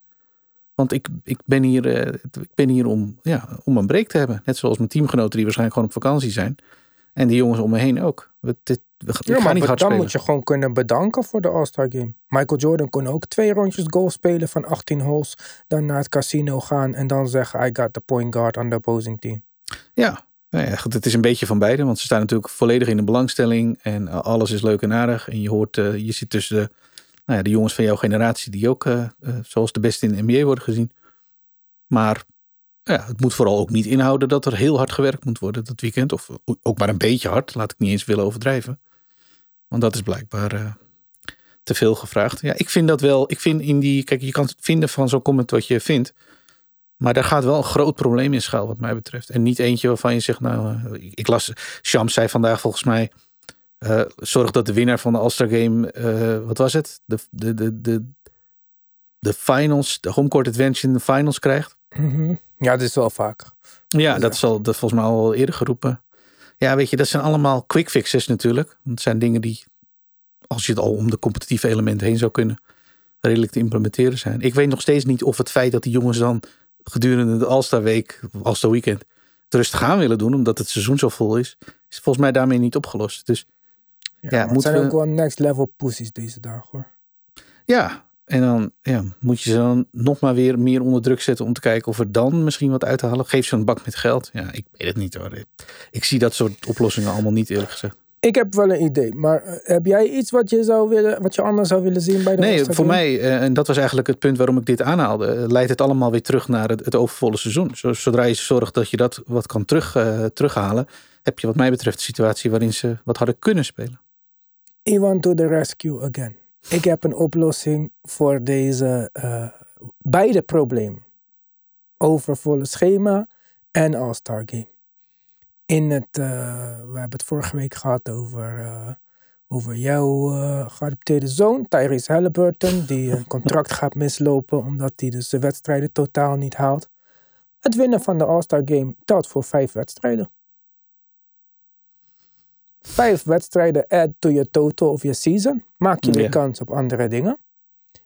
Want ik, ik, ben, hier, eh, ik ben hier om, ja, om een break te hebben. Net zoals mijn teamgenoten die waarschijnlijk gewoon op vakantie zijn. En die jongens om me heen ook. Ik Ja, ga maar niet hard dan spelen. moet je gewoon kunnen bedanken voor de All-Star Game. Michael Jordan kon ook twee rondjes golf spelen van 18 holes. Dan naar het casino gaan en dan zeggen: I got the point guard on the opposing team. Ja, nou ja, goed, het is een beetje van beide. Want ze staan natuurlijk volledig in de belangstelling. En eh, alles is leuk en aardig. En je hoort, eh, je zit tussen de, nou ja, de jongens van jouw generatie. Die ook eh, zoals de beste in de NBA worden gezien. Maar ja, het moet vooral ook niet inhouden dat er heel hard gewerkt moet worden dat weekend. Of ook maar een beetje hard. Laat ik niet eens willen overdrijven. Want dat is blijkbaar eh, te veel gevraagd. Ja, ik vind dat wel. Ik vind in die. Kijk, je kan vinden van zo'n comment wat je vindt. Maar daar gaat wel een groot probleem in schuil, wat mij betreft. En niet eentje waarvan je zegt, nou, eh, ik, las, Shams zei vandaag volgens mij, eh, zorg dat de winnaar van de All-Star Game, wat was het? De, de, de, de, de finals, de homecourt advantage in de finals krijgt. Mhm. Ja, dat is wel vaker. Ja, dat is al dat volgens mij al eerder geroepen. Ja, weet je, dat zijn allemaal quick fixes natuurlijk. Want het zijn dingen die, als je het al om de competitieve elementen heen zou kunnen, redelijk te implementeren zijn. Ik weet nog steeds niet of het feit dat die jongens dan gedurende de All-Star Week, All-Star Weekend, het rustig aan willen doen, omdat het seizoen zo vol is, is volgens mij daarmee niet opgelost. Dus Ja, Ja, het zijn we- ook wel next level pussies deze dagen hoor. ja, en dan ja, moet je ze dan nog maar weer meer onder druk zetten om te kijken of er dan misschien wat uit te halen. Geef ze een bak met geld. Ja, ik weet het niet hoor. Ik zie dat soort oplossingen allemaal niet eerlijk gezegd. Ik heb wel een idee, maar eh, heb jij iets wat je zou willen, wat je anders zou willen zien bij de Nee, voor mij, eh, en dat was eigenlijk het punt waarom ik dit aanhaalde, eh, leidt het allemaal weer terug naar het, het overvolle seizoen. Zo- Zodra je zorgt dat je dat wat kan terug, terughalen, heb je wat mij betreft de situatie waarin ze wat hadden kunnen spelen. Iwan to the rescue again. Ik heb een oplossing voor deze eh, beide problemen. Overvolle schema en All-Star Game. In het, eh, we hebben het vorige week gehad over, eh, over jouw geadopteerde zoon, Tyrese Halliburton, die een contract [LAUGHS] gaat mislopen omdat hij dus de wedstrijden totaal niet haalt. Het winnen van de All-Star Game telt voor vijf wedstrijden. Vijf wedstrijden add to je total of je season. Maak je weer Ja. kans op andere dingen.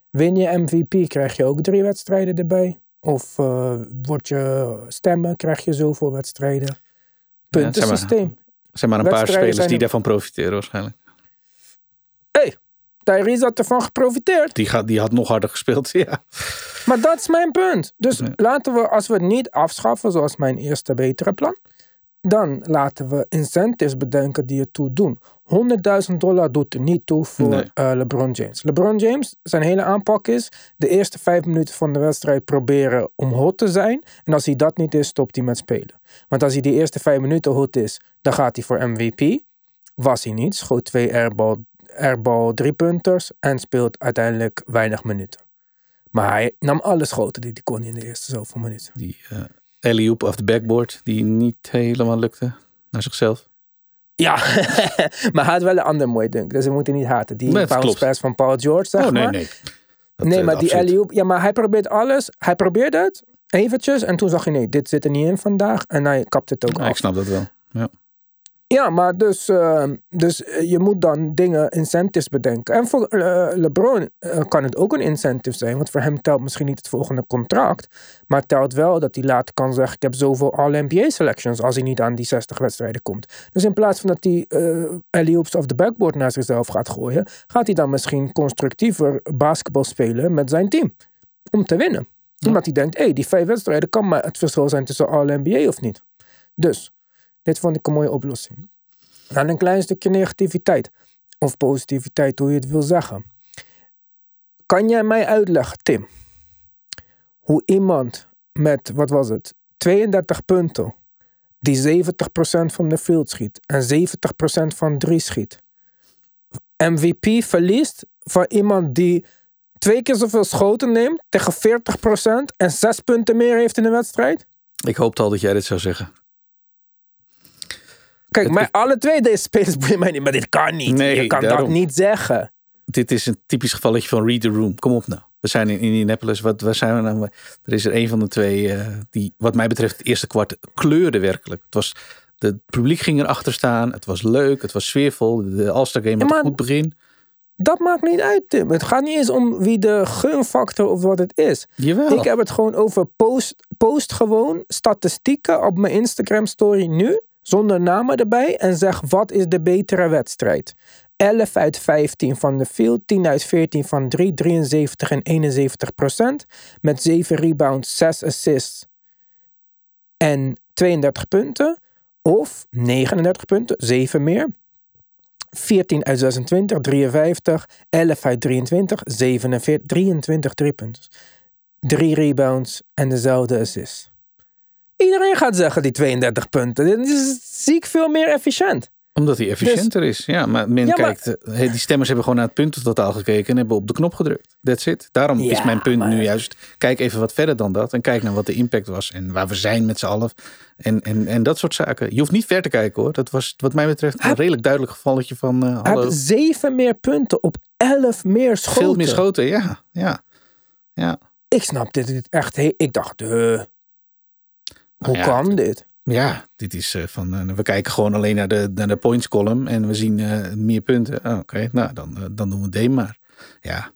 Win je MVP, krijg je ook drie wedstrijden erbij. Of eh word je stemmen, krijg je zoveel wedstrijden. zeg maar. Puntensysteem. Er zijn maar een paar spelers zijn die er- daarvan profiteren waarschijnlijk. Tyrese had ervan geprofiteerd. Die, gaat, die had nog harder gespeeld, [LAUGHS] ja. Maar dat is mijn punt. Dus Ja. laten we, als we het niet afschaffen, zoals mijn eerste betere plan, dan laten we incentives bedenken die ertoe doen. 100.000 dollar doet er niet toe voor Nee. eh, LeBron James. LeBron James, zijn hele aanpak is de eerste vijf minuten van de wedstrijd proberen om hot te zijn. En als hij dat niet is, stopt hij met spelen. Want als hij die eerste vijf minuten hot is, dan gaat hij voor MVP. Was hij niet, schoot twee airball, airball driepunters en speelt uiteindelijk weinig minuten. Maar hij nam alle schoten die hij kon in de eerste zoveel minuten. Die eh alley-oop of de backboard, die niet helemaal lukte naar zichzelf. Ja, [LAUGHS] maar hij had wel een ander mooi dunk. Dus we moeten niet haten. Die Nee, bounce pass van Paul George, zeg oh nee, maar. nee. Dat, nee, eh, maar die alley-oop... Ja, maar hij probeert alles. Hij probeerde het eventjes. En toen zag hij, nee, dit zit er niet in vandaag. En hij kapt het ook Ja, af. ik snap dat wel. Ja. Ja, maar dus, eh, dus eh, je moet dan dingen, incentives bedenken. En voor eh, LeBron eh, kan het ook een incentive zijn. Want voor hem telt misschien niet het volgende contract. Maar telt wel dat hij later kan zeggen... ik heb zoveel All-NBA selections... als hij niet aan die 60 wedstrijden komt. Dus in plaats van dat hij alley-oops of de backboard naar zichzelf gaat gooien... gaat hij dan misschien constructiever basketbal spelen met zijn team. Om te winnen. Omdat hij denkt, hé, hey, die vijf wedstrijden... kan maar het verschil zijn tussen All-NBA of niet. Dus... Dit vond ik een mooie oplossing. Dan een klein stukje negativiteit. Of positiviteit, hoe je het wil zeggen. Kan jij mij uitleggen, Tim, hoe iemand met, wat was het, 32 punten, die 70% van de field schiet en 70% van drie schiet, MVP verliest van iemand die twee keer zoveel schoten neemt tegen 40% en zes punten meer heeft in de wedstrijd? Ik hoopte al dat jij dit zou zeggen. Kijk, maar alle twee deze spelers [LAUGHS] boeien mij niet, maar dit kan niet. Nee, je kan dat niet zeggen. Dit is een typisch gevalletje van read the room. Kom op nou. We zijn in Indianapolis. Wat, waar zijn we nou? Er is er een van de twee eh, die, wat mij betreft, het eerste kwart kleurde werkelijk. Het was, de, het publiek ging erachter staan. Het was leuk. Het was sfeervol. De All-Star Game had maar- een goed begin. Dat maakt niet uit, Tim. Het gaat niet eens om wie de gunfactor of wat het is. Jawel. Ik heb het gewoon over post, post gewoon statistieken op mijn Instagram story nu. Zonder namen erbij. En zeg wat is de betere wedstrijd. 11 uit 15 van de field. 10 uit 14 van 3. 73 en 71 procent. Met 7 rebounds, 6 assists. En 32 punten. Of 39 punten, 7 meer. 14 uit 26, 53. 11 uit 23, 47, 23 driepunten drie rebounds en dezelfde assist. Iedereen gaat zeggen die 32 punten. Dit is ziek veel meer efficiënt. Omdat hij efficiënter is. Ja, maar men Dus- Ja, kijkt. eh, die stemmers hebben gewoon naar het puntentotaal gekeken en hebben op de knop gedrukt. That's it. Daarom is mijn punt maar- nu juist. Kijk even wat verder dan dat. En kijk naar wat de impact was. En waar we zijn met z'n allen. En, en, en dat soort zaken. Je hoeft niet ver te kijken hoor. Dat was wat mij betreft een redelijk duidelijk gevalletje van. eh Hij hallo. heeft zeven meer punten op 11 meer schoten. Veel meer schoten. Ja, ja. ja. Ik snap dit echt. Ik dacht, uh, hoe Nou ja, kan dit? Ja, dit is eh, van. eh, we kijken gewoon alleen naar de, naar de points column. En we zien eh, meer punten. Oh, Oké, nou dan, dan doen we Dame maar. Ja.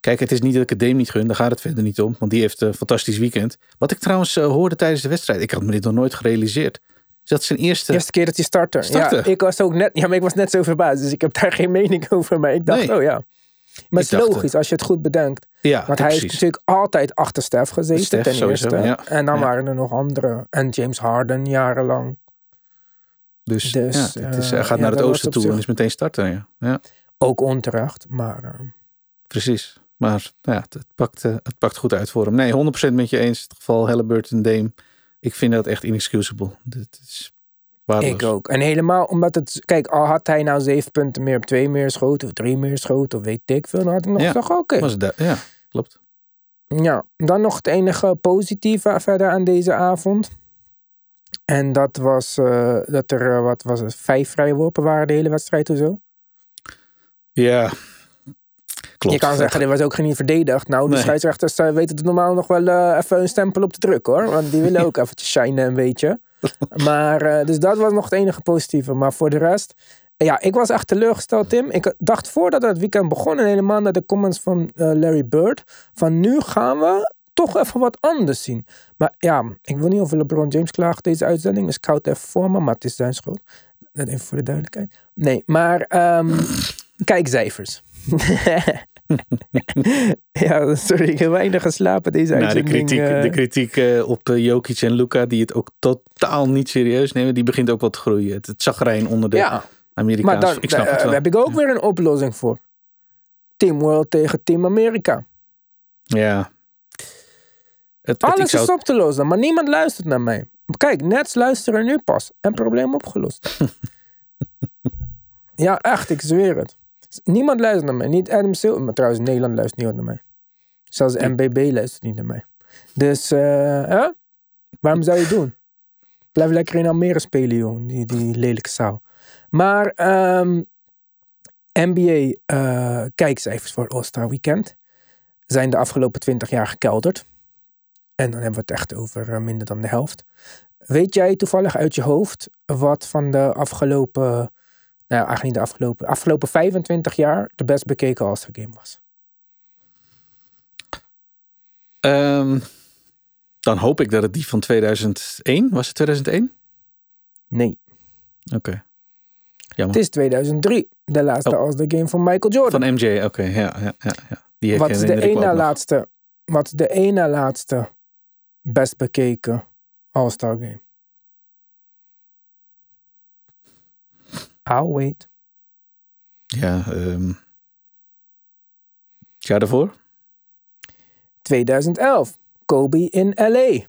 Kijk, het is niet dat ik het Dame niet gun. Daar gaat het verder niet om. Want die heeft een fantastisch weekend. Wat ik trouwens hoorde tijdens de wedstrijd. Ik had me dit nog nooit gerealiseerd. Is dat zijn eerste. Eerste keer dat hij. Startte? Ja, ik was ook net, ja, maar ik was net zo verbaasd. Dus ik heb daar geen mening over. Maar ik dacht, Nee. oh ja. Maar het is dacht, eh, logisch als je het goed bedenkt. ja, Want hij precies. natuurlijk altijd achter Stef gezeten Steph ten sowieso, eerste. ja. En dan Ja. waren er nog andere. En James Harden jarenlang. Dus, dus, ja, het is, hij eh, gaat naar het oosten toe zich- en is meteen starten. Ja, ja Ook onterecht. Maar eh, precies. Maar nou ja, het, pakt, het pakt goed uit voor hem. Nee, 100% met je eens. Het geval Halliburton, Dame. Ik vind dat echt inexcusable. Dit is waardeloos. ik ook. En helemaal omdat het... Kijk, al had hij nou zeven punten meer op twee meer schoten. Of drie meer schoten. Of weet ik veel. Dan had ik nog Ja. gezegd, oké. Da- ja, klopt. Ja, dan nog het enige positieve verder aan deze avond. En dat was eh, dat er, eh, wat was het, vijf vrije worpen waren de hele wedstrijd of zo. Ja, klopt. Je kan zeggen, dit was ook geen verdedigd. Nou, de Nee. scheidsrechters eh, weten het normaal nog wel eh, even een stempel op te drukken hoor. Want die willen ook [LAUGHS] eventjes shinen een beetje. Maar, eh, dus dat was nog het enige positieve. Maar voor de rest, ja, ik was echt teleurgesteld Tim. Ik dacht voordat het weekend begon en helemaal naar de comments van Larry Bird. Van nu gaan we toch even wat anders zien. Maar ja, ik wil niet over LeBron James klagen deze uitzending. Dus het even voor me, maar het is zijn schuld. Dat even voor de duidelijkheid. Nee, maar ehm [LAUGHS] kijkcijfers. [LAUGHS] [LAUGHS] ja, sorry, ik heb weinig geslapen deze Nou, de kritiek, eh. de kritiek eh, op eh, Jokic en Luca, die het ook totaal niet serieus nemen, die begint ook wat te groeien. Het, het zagrijn onder de ja, Amerikaanse. maar dan, ik snap daar het wel. heb ik ook weer een oplossing voor. Team World tegen Team Amerika. Ja. Het, Alles zou, is op te lossen, maar niemand luistert naar mij. Kijk, Nets luisteren nu pas. En probleem opgelost. [LAUGHS] ja, echt, ik zweer het. Niemand luistert naar mij. Niet Adam Silver. Maar trouwens, Nederland luistert niet naar mij. Zelfs MBB luistert niet naar mij. Dus, eh, waarom zou je het doen? Blijf lekker in Almere spelen, joh. Die, die lelijke zaal. Maar ehm, NBA eh, kijkcijfers voor All-Star Weekend zijn de afgelopen 20 jaar gekelderd. En dan hebben we het echt over eh, minder dan de helft. Weet jij toevallig uit je hoofd wat van de afgelopen, nou eigenlijk niet de afgelopen, afgelopen 25 jaar de best bekeken All-Star Game was? Ehm, dan hoop ik dat het die van 2001 was. Het 2001? Nee, Oké. het is 2003, de laatste Oh. All-Star Game van Michael Jordan. Van MJ, oké. ja, ja, ja, ja. Die wat is de nog. laatste, wat de na laatste best bekeken All-Star Game? I'll wait. Ja, ehm het jaar daarvoor? 2011, Kobe in LA.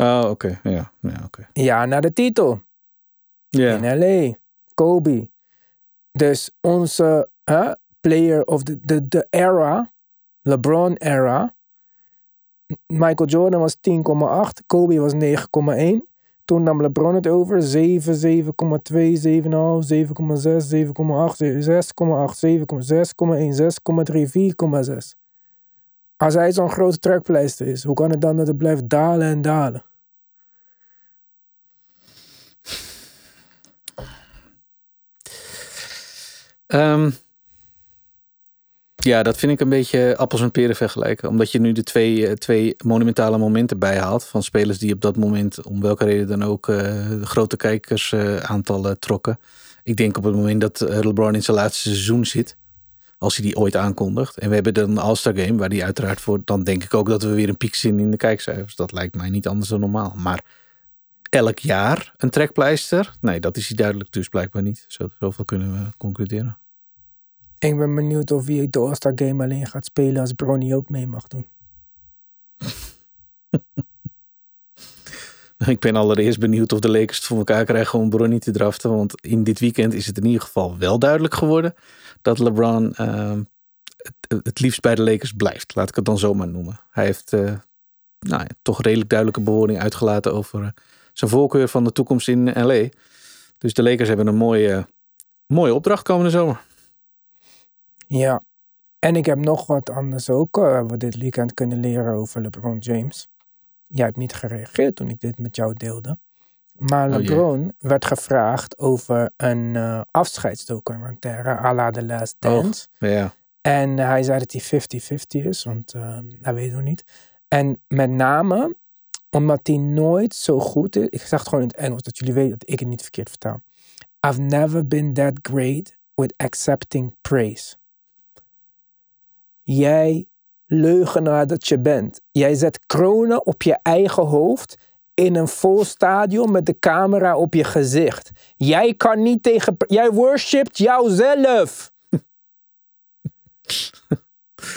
Oh, oké. Ja, ja oké. Ja, naar de titel. Ja. in LA. Kobe. Dus onze player of the, the, the era, LeBron era. Michael Jordan was 10,8, Kobe was 9,1. Toen nam LeBron het over. 7, 7,2, 7,5, 7,6, 7,8, 6,8, 7,6,1, 6,3, 4,6. Als hij zo'n grote trekpleister is, hoe kan het dan dat het blijft dalen en dalen? Ehm, ja, dat vind ik een beetje appels en peren vergelijken. Omdat je nu de twee, eh, twee monumentale momenten bijhaalt. Van spelers die op dat moment, om welke reden dan ook, uh, grote kijkersaantallen trokken. Ik denk op het moment dat LeBron in zijn laatste seizoen zit. Als hij die ooit aankondigt. En we hebben dan een All-Star Game, waar die uiteraard voor. Dan denk ik ook dat we weer een piek zien in de kijkcijfers. Dat lijkt mij niet anders dan normaal. Maar elk jaar een trekpleister? Nee, dat is hij duidelijk dus blijkbaar niet. Zo, zoveel kunnen we concluderen. Ik ben benieuwd of hij de All-Star Game alleen gaat spelen als Bronny ook mee mag doen. [LAUGHS] Ik ben allereerst benieuwd of de Lakers het voor elkaar krijgen om Bronny te draften. Want in dit weekend is het in ieder geval wel duidelijk geworden dat LeBron uh, het, liefst bij de Lakers blijft. Laat ik het dan zomaar noemen. Hij heeft uh, nou toch redelijk duidelijke bewoording uitgelaten over uh, zijn voorkeur van de toekomst in LA. Dus de Lakers hebben een mooie, mooie opdracht komende zomer. Ja, en ik heb nog wat anders ook uh, we dit weekend kunnen leren over LeBron James. Jij hebt niet gereageerd toen ik dit met jou deelde. Maar LeBron oh, werd gevraagd over een uh, afscheidsdocumentaire à la The Last Dance. Oh, yeah. En hij zei dat hij 50-50 is, want uh, hij weet nog niet. En met name omdat hij nooit zo goed is. Ik zeg het gewoon in het Engels, dat jullie weten dat ik het niet verkeerd vertaal. I've never been that great with accepting praise. Jij leugenaar dat je bent. Jij zet kronen op je eigen hoofd in een vol stadion met de camera op je gezicht. Jij kan niet tegen. Jij worshipt jouzelf. [LAUGHS]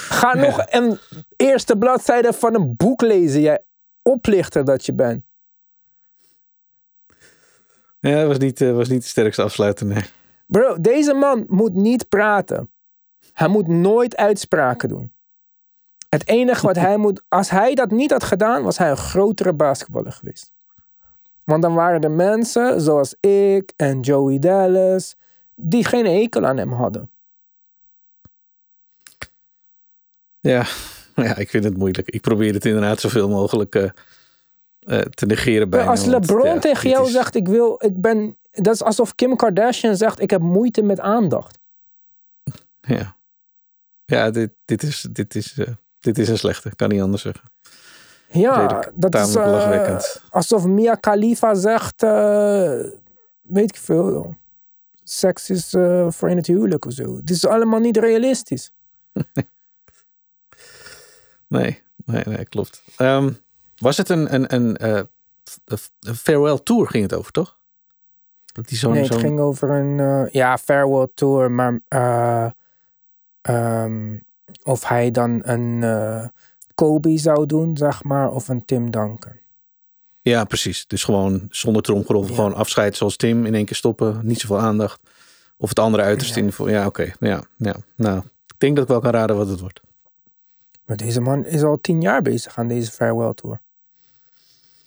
Ga nog een eerste bladzijde van een boek lezen. Jij oplichter dat je bent. Ja, dat was niet, uh, was niet de sterkste afsluiter, nee. Bro, deze man moet niet praten. Hij moet nooit uitspraken doen. Het enige wat hij moet, als hij dat niet had gedaan, was hij een grotere basketballer geweest. Want dan waren er mensen zoals ik en Joey Dallas, die geen ekel aan hem hadden. Ja, [LAUGHS] ja ik vind het moeilijk. Ik probeer het inderdaad zoveel mogelijk uh, uh, te negeren bij Als LeBron want, ja, tegen jou is... zegt, ik wil, ik ben, dat is alsof Kim Kardashian zegt, ik heb moeite met aandacht. Ja. Ja, dit, dit, is, dit, is, uh, dit is een slechte, kan niet anders zeggen. Ja, dat is uh, alsof Mia Khalifa zegt, uh, weet ik veel, seks is voor in het huwelijk of zo. Het is allemaal niet realistisch. [LAUGHS] nee, nee, nee, klopt. Um, was het een, een, een, een farewell tour ging het over, toch? Dat die zo nee, het ging over een, ja, farewell tour, maar Um, of hij dan een uh, Kobe zou doen, zeg maar, of een Tim Duncan. Ja, precies. Dus gewoon zonder tromgeroffel, ja. gewoon afscheid zoals Tim, in één keer stoppen, niet zoveel aandacht. Of het andere uiterste ja. in de Ja, oké. Okay. Ja, ja. Nou, ik denk dat ik wel kan raden wat het wordt. Maar deze man is al tien jaar bezig aan deze farewell tour.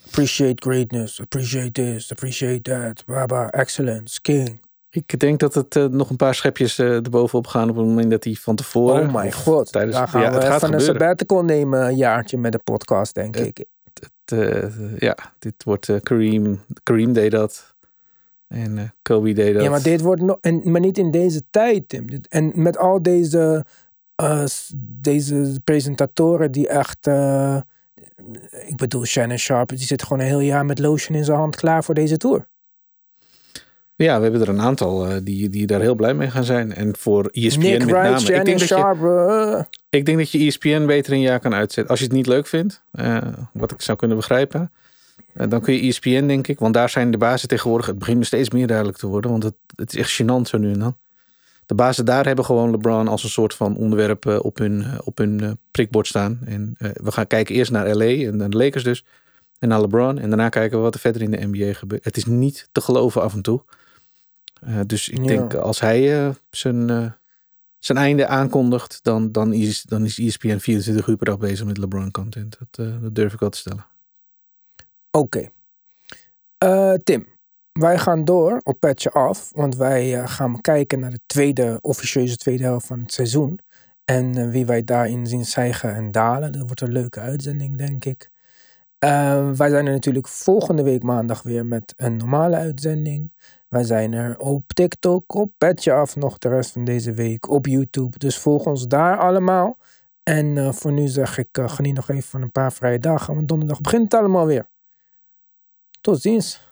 Appreciate greatness, appreciate this, appreciate that, baba, excellence, king. Ik denk dat het uh, nog een paar schepjes uh, erbovenop gaan op het moment dat hij van tevoren... Oh mijn god, tijdens, daar gaan ja, we het gaat een sabbatical nemen een jaartje met de podcast, denk ik. Het, ja, dit wordt Kareem. Kareem deed dat. En Kobe deed dat. Ja, maar dit wordt nog... En, maar niet in deze tijd, Tim. En met al deze, deze presentatoren die echt... ik bedoel, Shannon Sharp, die zit gewoon een heel jaar met lotion in zijn hand klaar voor deze tour. Ja, we hebben er een aantal uh, die, die daar heel blij mee gaan zijn. En voor ESPN Nick met Wright, name. Ik denk, dat je, ik denk dat je ESPN beter een jaar kan uitzetten. Als je het niet leuk vindt, uh, wat ik zou kunnen begrijpen. Uh, dan kun je ESPN, denk ik. Want daar zijn de bazen tegenwoordig. Het begint me steeds meer duidelijk te worden. Want het, het is echt gênant zo nu en dan. De bazen daar hebben gewoon LeBron als een soort van onderwerp op hun, op hun prikbord staan. En we gaan kijken eerst naar LA en de Lakers dus. En naar LeBron. En daarna kijken we wat er verder in de NBA gebeurt. Het is niet te geloven af en toe. Uh, dus ik denk als hij uh, zijn, uh, zijn einde aankondigt, dan, dan, is, dan is ESPN 24 uur per dag bezig met LeBron content. Dat, dat durf ik wel te stellen. Oké. Okay. Eh, Tim, wij gaan door op Petje Af. Want wij eh, gaan kijken naar de tweede, officieuze tweede helft van het seizoen. En eh, wie wij daarin zien stijgen en dalen. Dat wordt een leuke uitzending, denk ik. Eh, wij zijn er natuurlijk volgende week maandag weer met een normale uitzending. Wij zijn er op TikTok, op Petje Af nog de rest van deze week. Op YouTube. Dus volg ons daar allemaal. En eh, voor nu zeg ik, eh, geniet nog even van een paar vrije dagen. Want donderdag begint het allemaal weer. Tot ziens.